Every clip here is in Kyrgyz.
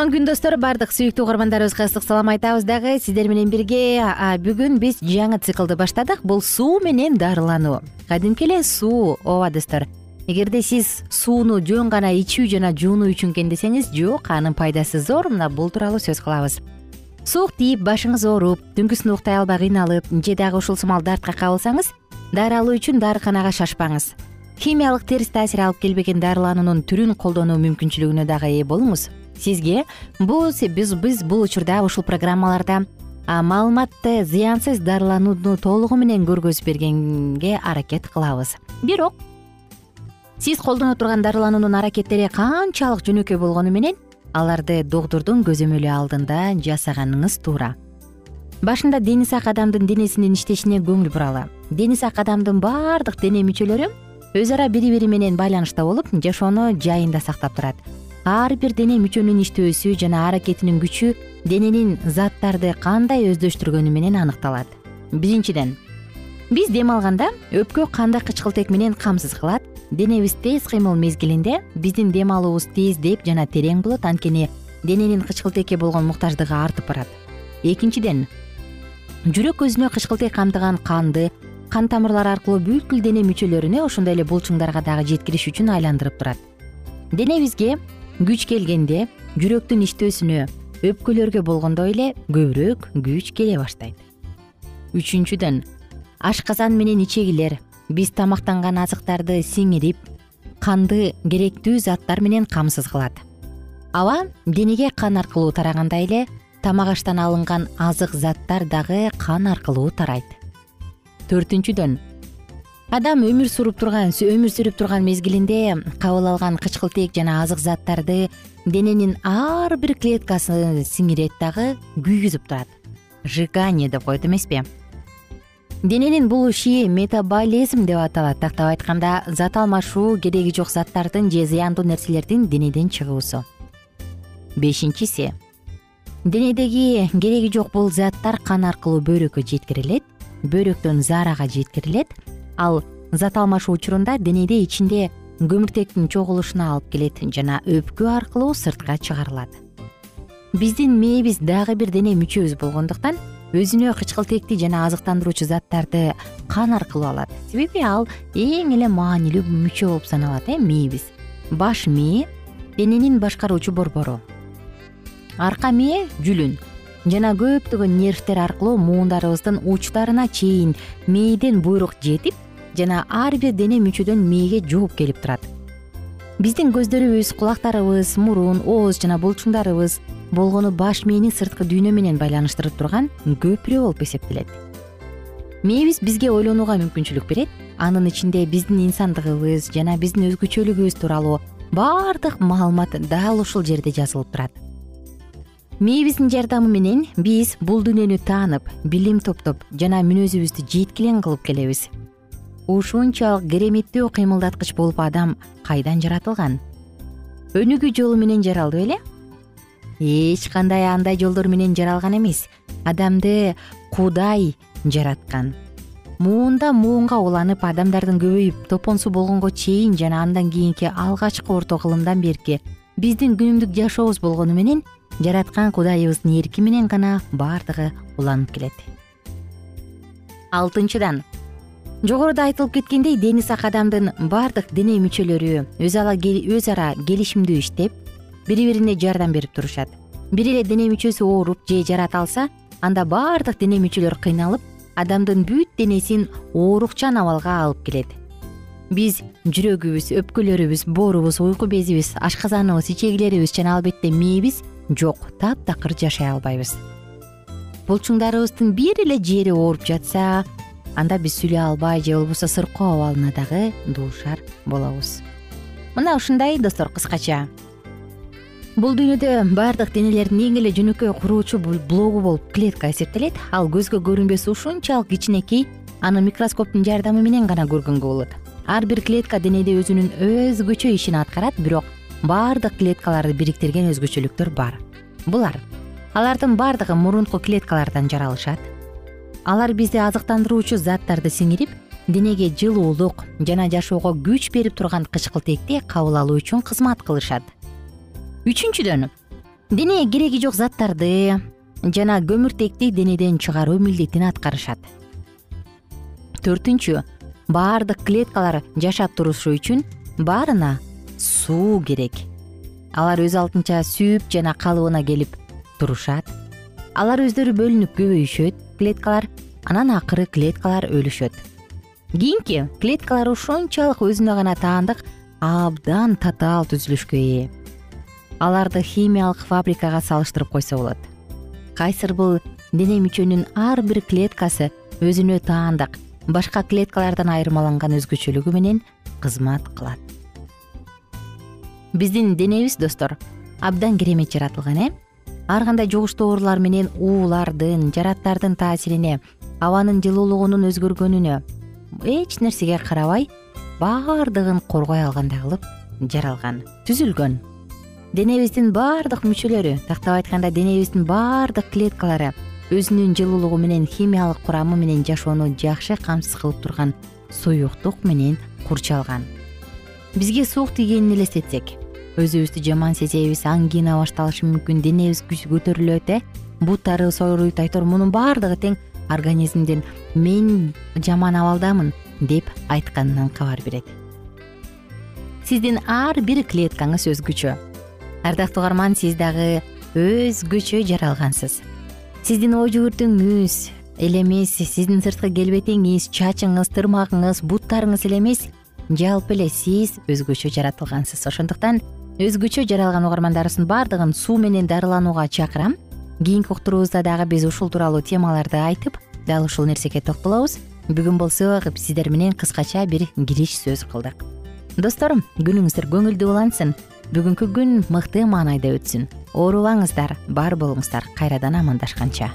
кутман күн достор баардык сүйүктүү угармандарыбызга ысык салам айтабыз дагы. Сиздер менен бирге бүгүн биз жаңы циклды баштадык. Бул суу менен дарылануу. Кадимки эле суу ооба достор эгерде сиз сууну жөн гана ичүү жана жуунуу үчүн экен десеңиз жок анын пайдасы зор. Мына бул тууралуу сөз кылабыз. Суук тийип башыңыз ооруп түнкүсүн уктай албай кыйналып же дагы ушул сымал дартка кабылсаңыз дарылоо үчүн дарыканага шашпаңыз. Химиялык терс таасир алып келбеген дарылануунун түрүн колдонуу мүмкүнчүлүгүнө дагы ээ болуңуз сизге. Бул биз бул учурда ушул программаларда маалыматты зыянсыз дарыланууну толугу менен көргөзүп бергенге аракет кылабыз. Бирок сиз колдоно турган дарылануунун аракеттери канчалык жөнөкөй болгону менен аларды доктурдун көзөмөлү алдында жасаганыңыз туура. Башында дени сак адамдын денесинин иштешине көңүл буралы. Дени сак адамдын баардык дене мүчөлөрү өз ара бири бири менен байланышта болуп жашоону жайында сактап турат ар бир дене мүчөнүн иштөөсү жана аракетинин күчү дененин заттарды кандай өздөштүргөнү менен аныкталат. Биринчиден биз дем алганда өпкө канды кычкылтек менен камсыз кылат? Денебиз тез кыймыл мезгилинде биздин дем алуубуз тездеп жана терең болот анткени дененин кычкылтекке болгон муктаждыгы артып барат. Экинчиден жүрөк өзүнө кычкылтек камтыган канды кан тамырлары аркылуу бүткүл дене мүчөлөрүнө ошондой эле булчуңдарга дагы жеткириш үчүн айландырып турат. Денебизге күч келгенде жүрөктүн иштөөсүнө өпкөлөргө болгондой эле көбүрөөк күч келе баштайт. Үчүнчүдөн ашказан менен ичегилер биз тамактанган азыктарды сиңирип канды керектүү заттар менен камсыз кылат. Аба денеге кан аркылуу тарагандай эле тамак аштан алынган азык заттар дагы кан аркылуу тарайт. Төртүнчүдөн адам өмүр сүрүп турган өмүр сүрүп турган мезгилинде кабыл алган кычкылтек жана азык заттарды дененин ар бир клеткасы сиңирет дагы күйгүзүп турат. Сжигание деп коет эмеспи дененин бул иши метаболизм деп аталат. Тактап айтканда зат алмашуу кереги жок заттардын же зыяндуу нерселердин денеден чыгуусу. Бешинчиси денедеги кереги жок бул заттар кан аркылуу бөйрөккө жеткирилет бөйрөктөн заарага жеткирилет ал зат алмашуу учурунда денеде ичинде көмүртектин чогулушуна алып келет жана өпкө аркылуу сыртка чыгарылат. Биздин мээбиз дагы бир дене мүчөбүз болгондуктан өзүнө кычкылтекти жана азыктандыруучу заттарды кан аркылуу алат. Себеби ал эң эле маанилүү мүчө болуп саналат э мээбиз. Баш мээ дененин башкаруучу борбору. Арка мээ жүлүн жана көптөгөн нервтер аркылуу муундарыбыздын учтарына чейин мээден буйрук жетип жана ар бир дене мүчөдөн мээге жооп келип турат. Биздин көздөрүбүз кулактарыбыз мурун ооз жана булчуңдарыбыз болгону баш мээни сырткы дүйнө менен байланыштырып турган көпүрө болуп эсептелет. Мээбиз бизге ойлонууга мүмкүнчүлүк берет. Анын ичинде биздин инсандыгыбыз жана биздин өзгөчөлүгүбүз тууралуу баардык маалымат дал ушул жерде жазылып турат. Мээбиздин жардамы менен биз бул дүйнөнү таанып билим топтоп жана мүнөзүбүздү жеткилең кылып келебиз ушунчалык кереметтүү кыймылдаткыч болуп адам кайдан жаратылган? Өнүгүү жолу менен жаралды беле? Эч кандай андай жолдор менен жаралган эмес. Адамды кудай жараткан. Муунда муунга уланып адамдардын көбөйүп топонсу болгонго чейин жана андан кийинки алгачкы орто кылымдан берки биздин күнүмдүк жашообуз болгону менен жараткан кудайыбыздын эрки менен гана баардыгы уланып келет. Алтынчыдан жогоруда айтылып кеткендей дени сак адамдын баардык дене мүчөлөрү өз ара келишимдүү иштеп бири бирине жардам берип турушат. Бир эле дене мүчөсү ооруп же жарата алса анда баардык дене мүчөлөр кыйналып адамдын бүт денесин оорукчан абалга алып келет. Биз жүрөгүбүз өпкөлөрүбүз боорубуз уйку безибиз ашказаныбыз ичегилерибиз жана албетте мээбиз жок таптакыр жашай албайбыз. Булчуңдарыбыздын бир эле жери ооруп жатса анда биз сүйлөй албай же болбосо сыркоо абалына дагы дуушар болобуз. Мына ушундай достор кыскача. Бул дүйнөдө баардык денелердин эң эле жөнөкөй куруучу блогу болуп клетка эсептелет. Ал көзгө көрүнбөс ушунчалык кичинекей аны микроскоптун жардамы менен гана көргөнгө болот. Ар бир клетка денеде өзүнүн өзгөчө ишин аткарат бирок баардык клеткаларды бириктирген өзгөчөлүктөр бар. Булар. Алардын баардыгы мурунку клеткалардан жаралышат алар бизди азыктандыруучу заттарды сиңирип денеге жылуулук жана жашоого күч берип турган кычкылтекти кабыл алуу үчүн кызмат кылышат. Үчүнчүдөн денеге кереги жок заттарды жана көмүртекти денеден чыгаруу милдетин аткарышат. Төртүнчү баардык клеткалар жашап турушу үчүн баарына суу керек. Алар өз алдынча сүйүп жана калыбына келип турушат алар өздөрү бөлүнүп көбөйүшөт клеткалар анан акыры клеткалар өлүшөт. Кийинки клеткалар ушунчалык өзүнө гана таандык абдан татаал түзүлүшкө ээ. Аларды химиялык фабрикага салыштырып койсо болот. Кайсыр бул дене мүчөнүн ар бир клеткасы өзүнө таандык башка клеткалардан айырмаланган өзгөчөлүгү менен кызмат кылат. Биздин денебиз достор абдан керемет жаратылган э ар кандай жугуштуу оорулар менен уулардын жараттардын таасирине абанын жылуулугунун өзгөргөнүнө эч нерсеге карабай баардыгын коргой алгандай кылып жаралган түзүлгөн. Денебиздин баардык мүчөлөрү тактап айтканда денебиздин баардык клеткалары өзүнүн жылуулугу менен химиялык курамы менен жашоону жакшы камсыз кылып турган суюктук менен курчалган. Бизге суук тийгенин элестетсек өзүбүздү жаман сезебиз ангина башталышы мүмкүн денебиз көтөрүлөт э? Буттарыбыз ооруйт айтор мунун баардыгы тең организмдин мен жаман абалдамын деп айтканынан кабар берет. Сиздин ар бир клеткаңыз өзгөчө ардактуу угарман сиз дагы өзгөчө жаралгансыз. Сиздин оо жүгүртүңүз эле эмес сиздин сырткы келбетиңиз чачыңыз тырмагыңыз буттарыңыз эле эмес. Жалпы эле сиз өзгөчө жаратылгансыз. Ошондуктан өзгөчө жаралган угармандарыбыздын баардыгын суу менен дарыланууга чакырам. Кийинки уктуруубузда дагы биз ушул тууралуу темаларды айтып дал ушул нерсеге токтолобуз. Бүгүн болсо сиздер менен кыскача бир кириш сөз кылдык. Достор күнүңүздөр көңүлдүү улансын. Бүгүнкү күн мыкты маанайда өтсүн. Оорубаңыздар бар болуңуздар. Кайрадан амандашканча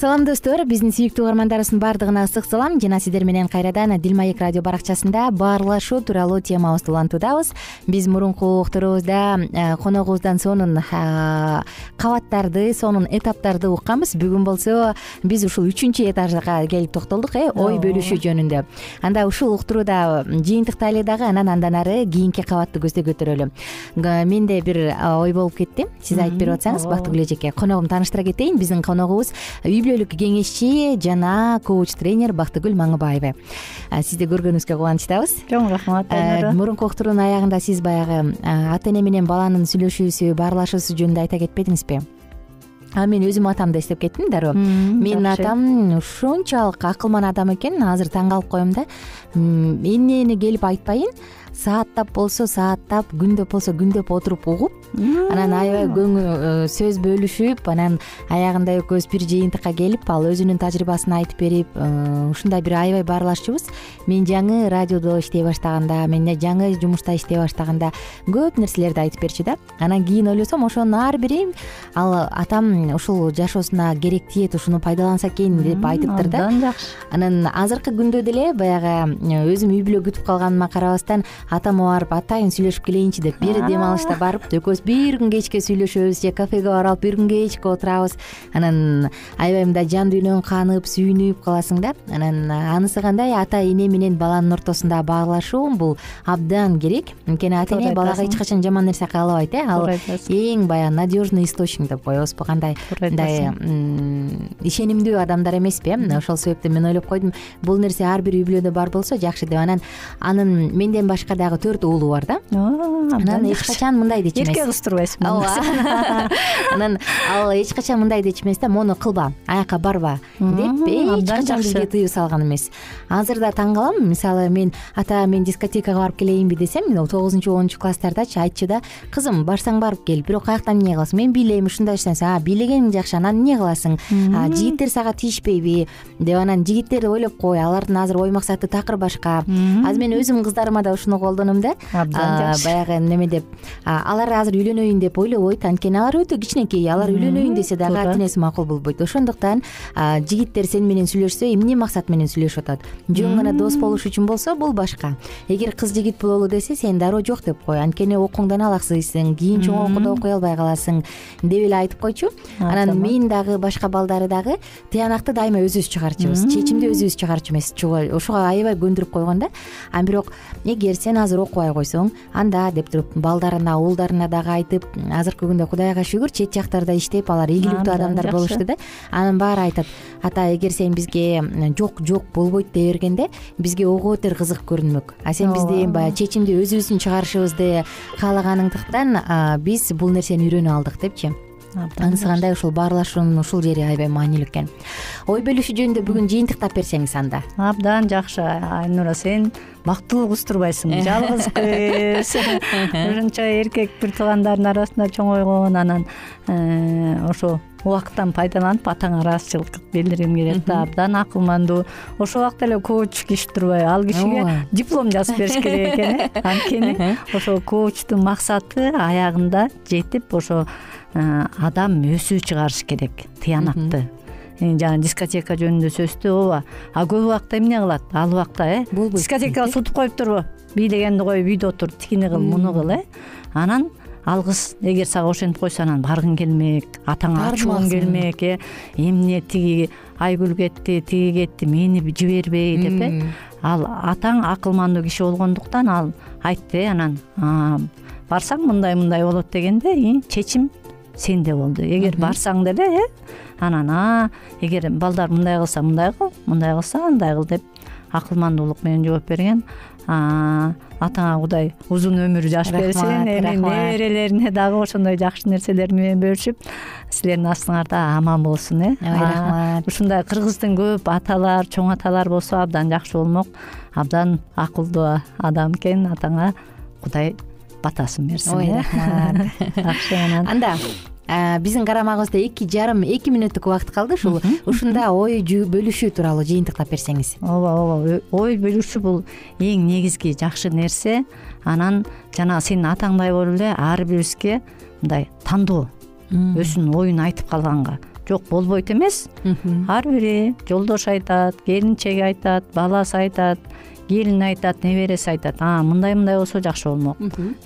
салам достор. Биздин сүйүктүү угармандарыбыздын баардыгына ысык салам. Жана сиздер менен кайрадан дил маек радио баракчасында баарлашуу тууралуу темабызды улантуудабыз. Биз мурунку уктуруубузда э, коногубуздан сонун э, кабаттарды сонун этаптарды укканбыз. Бүгүн болсо биз ушул үчүнчү этажга келип токтолдук э ой бөлүшүү жөнүндө. Анда ушул уктурууда жыйынтыктайлы дагы анан андан ары кийинки кабатты көздөй көтөрөлү. Менде бир э, ой болуп кетти сиз айтып берип атсаңыз бактыгүл эжеке коногумду тааныштыра кетейин. Биздин коногубуз кеңешчи жана коуч тренер бактыгүл маңыбаева. Сизди көргөнүбүзгө кубанычтабыз. Чоң рахмат мурунку уктуруунун аягында сиз баягы ата эне менен баланын сүйлөшүүсү баарлашуусу жөнүндө айта кетпедиңизби? А мен өзүмдүн атамды эстеп кеттим дароо. Менин атам ушунчалык акылман адам экен азыр таң калып коем да. Эмнени келип айтпайын сааттап болсо сааттап күндөп болсо күндөп отуруп угуп анан аябай көңүл э, сөз бөлүшүп анан аягында экөөбүз бир жыйынтыкка келип ал өзүнүн тажрыйбасын айтып берип э, ушундай бир аябай баарлашчубуз. Мен жаңы радиодо иштей баштаганда мен жаңы жумушта иштей баштаганда көп нерселерди айтып берчү да. Анан кийин ойлосом ошонун ар бирин ал атам ушул жашоосуна керек тиет ушуну пайдаланса экен деп айтыптыр да. абдан жакшы. Анан азыркы күндө деле баягы э, өзүм үй бүлө күтүп калганыма карабастан атама барып атайын сүйлөшүп келейинчи деп бир дем алышта барып экөөбүз бир күн кечке сүйлөшөбүз же кафеге барып алып бир күн кечке отурабыз. Анан аябай мындай жан дүйнөң канып сүйүнүп каласың да. Анан анысы кандай? Ата эне менен баланын ортосунда баарлашуу бул абдан керек. Анткени ата эне балага эч качан жаман нерсе каалабайт э ал эң баягы надежный источник деп коебузбу кандай мындай ишенимдүү адамдар эмеспи э ошол себептен мен ойлоп койдум. Бул нерсе ар бир үй бүлөдө бар болсо жакшы деп. Анан анын менден башка дагы төрт уулу бар да. Анан эч качан мындай дечү эмес. Эрке кыз турбайсыңбы ооба. анан ал эч качан мындай дечү эмес да мону кылба аяка барба деп эч качан бизге тыюу салган эмес. Азыр да таң калам мисалы мен ата мен дискотекага барып келейинби десем тогузунчу онунчу класстардачы айтчу да кызым барсаң барып кел бирок каяктан эмне кыласың? Мен бийлейм ушундай ушундай а бийлегениң жакшы анан эмне кыласың? Жигиттер сага тиишпейби деп анан жигиттерди ойлоп кой алардын азыр ой максаты такыр башка. Азыр мен өзүм кыздарыма да ушуну колдоном да. Абдан жакшы. баягы неме деп. Алар азыр үйлөнөйүн деп ойлобойт анткени алар өтө кичинекей алар үйлөнөйүн десе дагы ата энеси макул болбойт. Ошондуктан жигиттер сени менен сүйлөшсө эмне максат менен сүйлөшүп атат? Жөн гана дос болуш үчүн болсо бул башка. Эгер кыз жигит бололу десе сен дароо жок деп кой. Анткени окууңдан алаксыйсың кийин чоң окууда окуй албай каласың деп эле айтып койчу. Анан мен дагы башка балдары дагы тыянакты дайыма өзүбүз чыгарчубуз чечимди өзүбүз чыгарчу ошого аябай көндүрүп койгон да. А бирок эгер сен азыр окубай койсоң анда деп туруп балдарына уулдарына дагы айтып азыркы күндө кудайга шүгүр чет жактарда иштеп алар ийгиликтүү адамдар болушту да. Анын баары айтат ата эгер сен бизге жок жок болбойт дей бергенде бизге ого бетер кызык көрүнмөк. А сен бизден баягы чечимди өзүбүздүн чыгарышыбызды каалаганыңдыктан биз бул нерсени үйрөнүп алдык депчи анысы кандай ушул баарлашуунун ушул жери аябай маанилүү экен. Ой бөлүшүү жөнүндө бүгүн жыйынтыктап берсеңиз анда. Абдан жакшы айнура сен бактылуу кыз турбайсыңбы жалгыз кыз. Ушунча эркек бир туугандарынын арасында чоңойгон анан э, ошо убакыттан пайдаланып атаңа ыраазычылык билдиргим келет да. Абдан акылмандуу ошол убакта эле коуч киши турбайбы ал кишиге диплом жазып бериш керек экен э. Анткени ошол коучтун максаты аягында жетип ошо э, адам өсүү чыгарыш керек тыянакты. Э, жана дискотека жөнүндө сөздү ооба а көп убакта эмне кылат? Ал убакта э болбойт дискотекага сутуп коюптурбу бийлегенди коюп үйдө отур тигини кыл муну кыл э. Анан ал кыз эгер сага ошентип койсо анан баргың келмек атаңа ачууң келмек э. Эмне тиги айгүл кетти тиги кетти мени жибербей деп э. Ал атаң акылмандуу киши болгондуктан ал айтты э анан барсаң мындай мындай болот дегенде чечим сенде болду. Эгер барсаң деле э анан а эгер балдар мындай кылса мындай кыл мындай кылса андай кыл деп акылмандуулук менен жооп берген атаңа кудай узун өмүр жаш берсин эми неберелерине дагы ошондой жакшы нерселер менен бөлүшүп силердин астыңарда аман болсун э. Ой рахмат. ушундай кыргыздын көп аталар чоң аталар болсо абдан жакшы болмок абдан акылдуу адам экен атаңа кудай батасын берсин ой э. рахмат. Жакшы анан. Анда биздин карамагыбызда эки жарым эки мүнөттүк убакыт калды ушул. Ушунда ой бөлүшүү тууралуу жыйынтыктап берсеңиз. Ооба ооба ой бөлүшүү бул эң негизги жакшы нерсе. Анан жанагы сенин атаңдай болуп эле ар бирибизге мындай тандоо өзүнүн оюн айтып калганга. Жок болбойт эмес. Ар бири жолдошу айтат келинчеги айтат баласы айтат келини айтат небереси айтат. Мындай мындай болсо жакшы болмок.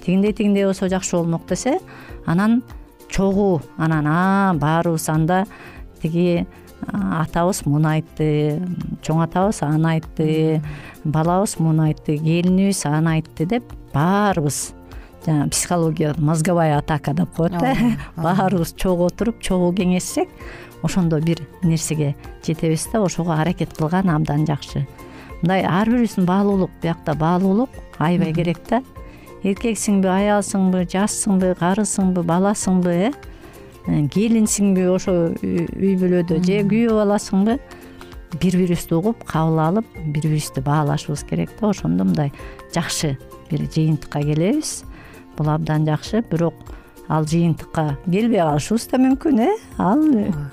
Тигиндей тигиндей болсо жакшы болмок десе анан чогуу анан а баарыбыз анда тиги атабыз муну айтты чоң атабыз аны айтты балабыз муну айтты келинибиз аны айтты деп баарыбыз жанаг психология мозговая атака деп коет да. Баарыбыз чогуу отуруп чогуу кеңешсек ошондо бир нерсеге жетебиз да ошого аракет кылган абдан жакшы. Мындай ар бирибиздин баалуулук биякта баалуулук аябай керек да эркексиңби аялсыңбы жашсыңбы карысыңбы баласыңбы э, э келинсиңби ошо үй бүлөдө же күйөө баласыңбы бири бирибизди угуп кабыл алып бири бирибизди баалашыбыз керек да ошондо мындай жакшы бир жыйынтыкка келебиз. Бул абдан жакшы бирок ал жыйынтыкка келбей калышыбыз да мүмкүн э? Ал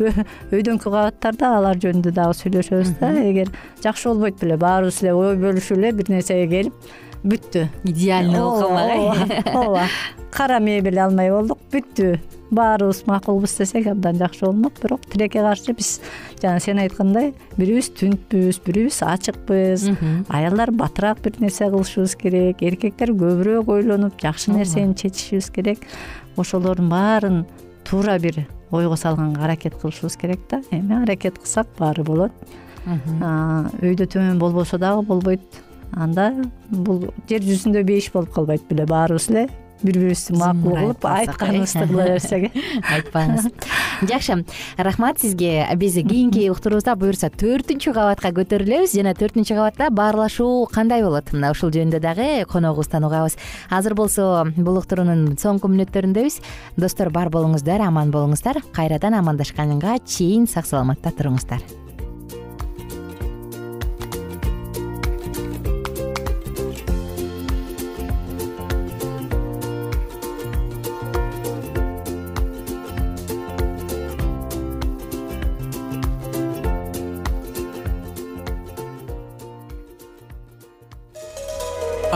өйдөңкү кабаттарда алар жөнүндө дагы сүйлөшөбүз да. Эгер жакшы болбойт беле баарыбыз эле ой бөлүшүп эле бир нерсеге келип бүттү. Идеальный болуп ооба кара мебель алмай болдук бүттү. Баарыбыз макулбуз десек абдан жакшы болмок бирок тилекке каршы биз жана сен айткандай бирибиз түнтпүз бирибиз ачыкпыз. Аялдар батыраак бир нерсе кылышыбыз керек эркектер көбүрөөк ойлонуп жакшы нерсени чечишибиз керек. Ошолордун баарын туура бир ойго салганга аракет кылышыбыз керек да. Эми аракет кылсак баары болот. Өйдө төмөн болбосо дагы болбойт анда бул жер жүзүндө бейиш болуп калбайт беле баарыбыз эле бири бирибизди макул кылып айтканыбызды кыла берсек э? Айтпаңыз жакшы рахмат сизге биз кийинки уктуруубузда буюрса төртүнчү кабатка көтөрүлөбүз. Жана төртүнчү кабатта баарлашуу кандай болот? Мына ушул жөнүндө дагы коногубуздан угабыз азыр болсо бул уктуруунун соңку мүнөттөрүндөбүз достор бар болуңуздар аман болуңуздар. Кайрадан амандашканга чейин сак саламатта туруңуздар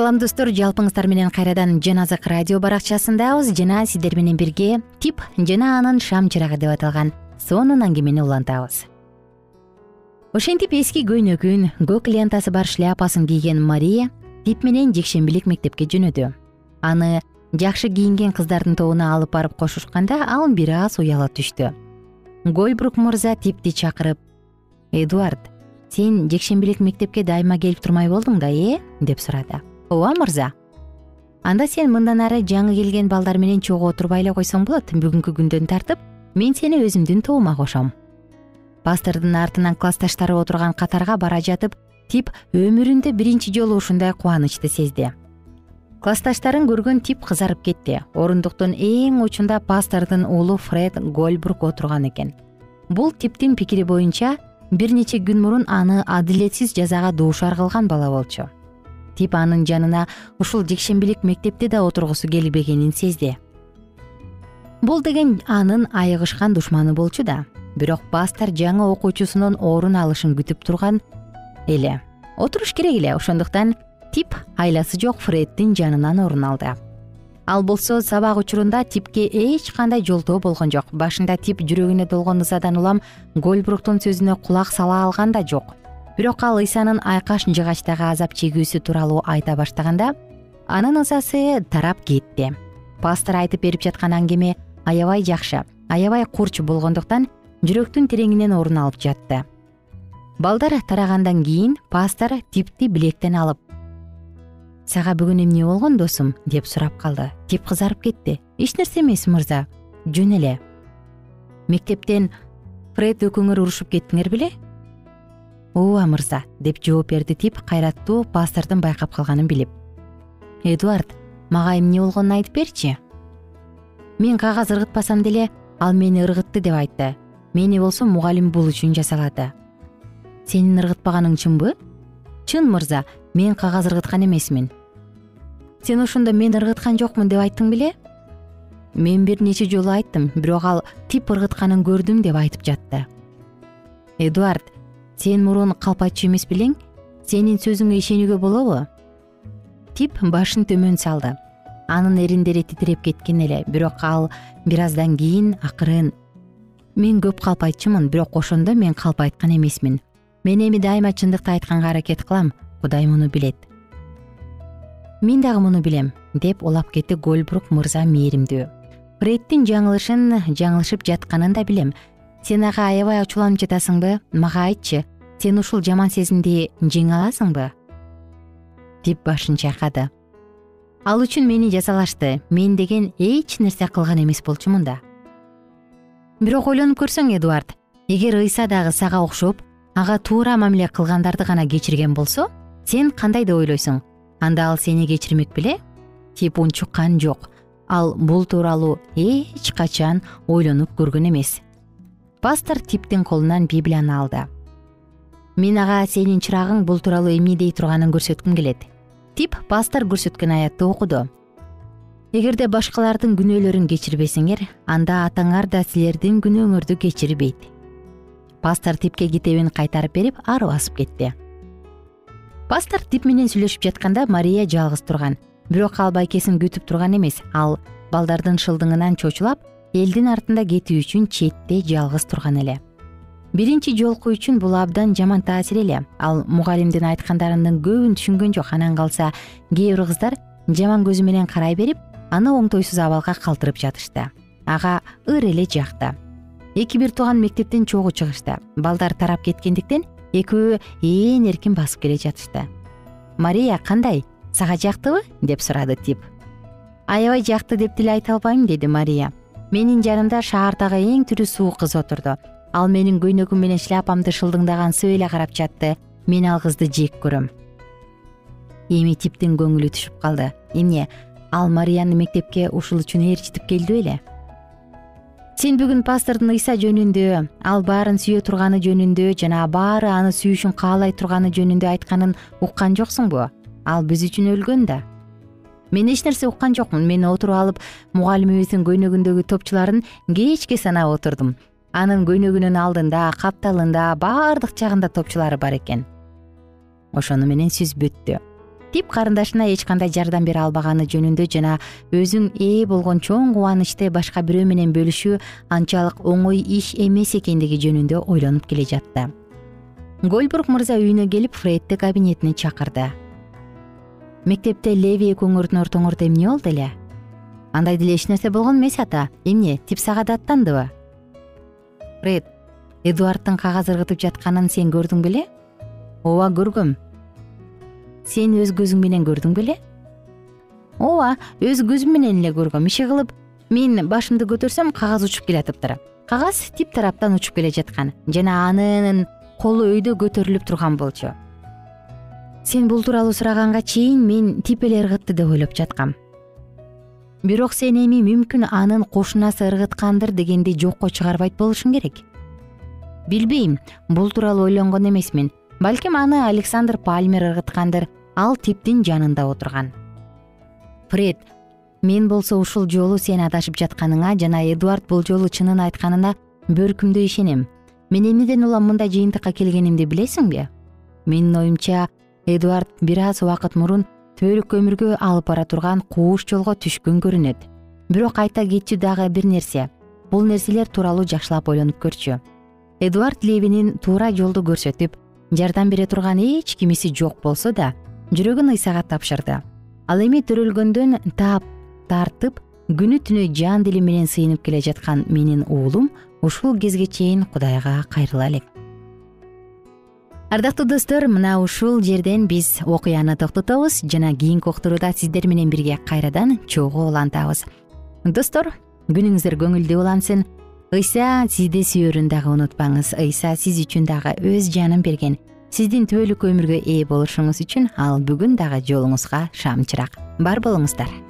салам достор. Жалпыңыздар менен кайрадан жан азык радио баракчасындабыз жана сиздер менен бирге тип жана анын шам чырагы деп аталган сонун аңгемени улантабыз. Ошентип эски көйнөгүн көк лентасы бар шляпасын кийген мария тип менен жекшембилик мектепке жөнөдү. Аны жакшы кийинген кыздардын тобуна алып барып кошушканда ал бир аз уяла түштү. Гольбрук мырза типти чакырып эдуард сен жекшембилик мектепке дайыма келип турмай болдуң да э деп сурады ооба мырза анда сен мындан ары жаңы келген балдар менен чогуу отурбай эле койсоң болот. Бүгүнкү күндөн тартып мен сени өзүмдүн тобума кошом. Пастордун артынан классташтары отурган катарга бара жатып тип өмүрүндө биринчи жолу ушундай кубанычты сезди классташтарын көргөн тип кызарып кетти орундуктун эң учунда пастордун уулу фред гольбрук отурган экен. Бул типтин пикири боюнча бир нече күн мурун аны адилетсиз жазага дуушар кылган бала болчу тип анын жанына ушул жекшембилик мектепти да отургусу келбегенин сезди. Бул деген анын айыгышкан душманы болчу да бирок пастор жаңы окуучусунун орун алышын күтүп турган эле. Отуруш керек эле ошондуктан тип айласы жок фреддин жанынан орун алды. Ал болсо сабак учурунда типке эч кандай жолтоо болгон жок. Башында тип жүрөгүнө долгон ызадан улам гольбруктун сөзүнө кулак сала алган да жок бирок ал ыйсанын айкаш жыгачтагы азап чегүүсү тууралуу айта баштаганда анын ызасы тарап кетти. Пастор айтып берип жаткан аңгеме аябай жакшы аябай курч болгондуктан жүрөктүн тереңинен орун алып жатты. Балдар тарагандан кийин пастор типти билектен алып сага бүгүн эмне болгон досум? деп сурап калды. Тип кызарып кетти. Эч нерсе эмес мырза жөн эле. Мектептен фред экөөңөр урушуп кеттиңер беле ооба мырза деп жооп берди тип кайраттуу пастордун байкап калганын билип. Эдуард мага эмне болгонун айтып берчи? Мен кагаз ыргытпасам деле ал мени ыргытты деп айтты. Мени болсо мугалим бул үчүн жазалады сенин ыргытпаганың чынбы чын мырза мен кагаз ыргыткан эмесмин сен ошондо мен ыргыткан жокмун деп айттың беле? Мен бир нече жолу айттым бирок ал тип ыргытканын көрдүм деп айтып жатты. Эдуард сен мурун калп айтчу эмес белең сенин сөзүңө ишенүүгө болобу? Тип башын төмөн салды. Анын эриндери титиреп кеткен эле бирок ал бир аздан кийин акырын мен көп калп айтчумун бирок ошондо мен калп айткан эмесмин. Мен эми дайыма чындыкты айтканга аракет кылам кудай муну билет мен дагы муну билем деп улап кетти гольбрук мырза мээримдүү. Фреддин жаңылышын жаңылышып жатканын да билем. Сен ага аябай ачууланып жатасыңбы? Мага айтчы сен ушул жаман сезимди жеңе аласыңбы? Тип башын чайкады. Ал үчүн мени жазалашты мен деген эч нерсе кылган эмес болчумун да. Бирок ойлонуп көрсөң эдуард эгер ыйса дагы сага окшоп ага туура мамиле кылгандарды гана кечирген болсо сен кандай деп ойлойсуң. Анда ал сени кечирмек беле? Тип унчуккан жок. Ал бул тууралуу эч качан ойлонуп көргөн эмес. Пастор типтин колунан библияны алды мен ага сенин чырагың бул тууралуу эмне дей турганын көрсөткүм келет тип пастор көрсөткөн аятты окуду. Эгерде башкалардын күнөөлөрүн кечирбесеңер анда атаңар да силердин күнөөңөрдү кечирбейт пастор типке китебин кайтарып берип ары басып кетти. Пастор тип менен сүйлөшүп жатканда мария жалгыз турган. Бирок ал байкесин күтүп турган эмес. Ал балдардын шылдыңынан чочулап элдин артында кетүү үчүн четте жалгыз турган эле биринчи жолку үчүн бул абдан жаман таасир эле. Ал мугалимдин айткандарынын көбүн түшүнгөн жок. Анан калса кээ бир кыздар жаман көзү менен карай берип аны оңтойсуз абалга калтырып жатышты. Ага ыр эле жакты. Эки бир тууган мектептен чогуу чыгышты. Балдар тарап кеткендиктен экөө ээн эркин басып келе жатышты. Мария кандай? Сага жактыбы? деп сурады тип. Аябай жакты деп деле айта албайм деди мария. Менин жанымда шаардагы эң тирүү суук кыз отурду ал менин көйнөгүм менен шляпамды шылдыңдагансып эле карап жатты. Мен ал кызды жек көрөм. Эми типтин көңүлү түшүп калды. Эмне ал марияны мектепке ушул үчүн ээрчитип келди беле? Сен бүгүн пастордун ыйса жөнүндө ал баарын сүйө турганы жөнүндө жана баары аны сүйүшүн каалай турганы жөнүндө айтканын уккан жоксуңбу ал биз үчүн өлгөн да. Мен эч нерсе уккан жокмун. Мени отуруп алып мугалимибиздин көйнөгүндөгү топчуларын кечке санап отурдум анын көйнөгүнүн алдында капталында баардык жагында топчулары бар экен. Ошону менен сөз бүттү тип карындашына эч кандай жардам бере албаганы жөнүндө жана өзүң ээ болгон чоң кубанычты башка бирөө менен бөлүшүү анчалык оңой иш эмес экендиги жөнүндө ойлонуп келе жатты. Гольбург мырза үйүнө келип фредди кабинетине чакырды. Мектепте леви экөөңөрдүн ортоңордо эмне болду эле? Андай деле эч нерсе болгон эмес ата. Эмне тип сага да аттандыбы фред эдуарддын кагаз ыргытып жатканын сен көрдүң беле? Ооба көргөм. Сен өз көзүң менен көрдүң беле? Ооба өз көзүм менен эле көргөм. Иши кылып мен башымды көтөрсөм кагаз учуп келатыптыр кагаз тип тараптан учуп келе жаткан жана анын колу өйдө көтөрүлүп турган болчу. Сен бул тууралуу сураганга чейин мен тип эле ыргытты деп ойлоп жаткам бирок сен эми мүмкүн анын кошунасы ыргыткандыр дегенди жокко чыгарбайт болушуң керек. Билбейм бул тууралуу ойлонгон эмесмин. Балким аны александр пальмер ыргыткандыр ал типтин жанында отурган. Фред мен болсо ушул жолу сен адашып жатканыңа жана эдуард бул жолу чынын айтканына бөркүмдөй ишенем. Мен эмнеден улам мындай жыйынтыкка келгенимди билесиңби? Менин оюмча эдуард бир аз убакыт мурун түбөлүк өмүргө алып бара турган кууш жолго түшкөн көрүнөт. Бирок айта кетчү дагы бир нерсе. Бул нерселер тууралуу жакшылап ойлонуп көрчү. Эдуард левинин туура жолду көрсөтүп жардам бере турган эч кимиси жок болсо да жүрөгүн ыйсага тапшырды. Ал эми төрөлгөндөн таап тартып күнү түнү жан дили менен сыйынып келе жаткан менин уулум ушул кезге чейин кудайга кайрыла элек ардактуу достор мына ушул жерден биз окуяны токтотобуз жана кийинки уктурууда сиздер менен бирге кайрадан чогуу улантабыз. Достор күнүңүздөр көңүлдүү улансын. Ыйса сизди сүйөрүн дагы унутпаңыз. Ыйса сиз үчүн дагы өз жанын берген сиздин түбөлүк өмүргө ээ болушуңуз үчүн ал бүгүн дагы жолуңузга шам чырак бар болуңуздар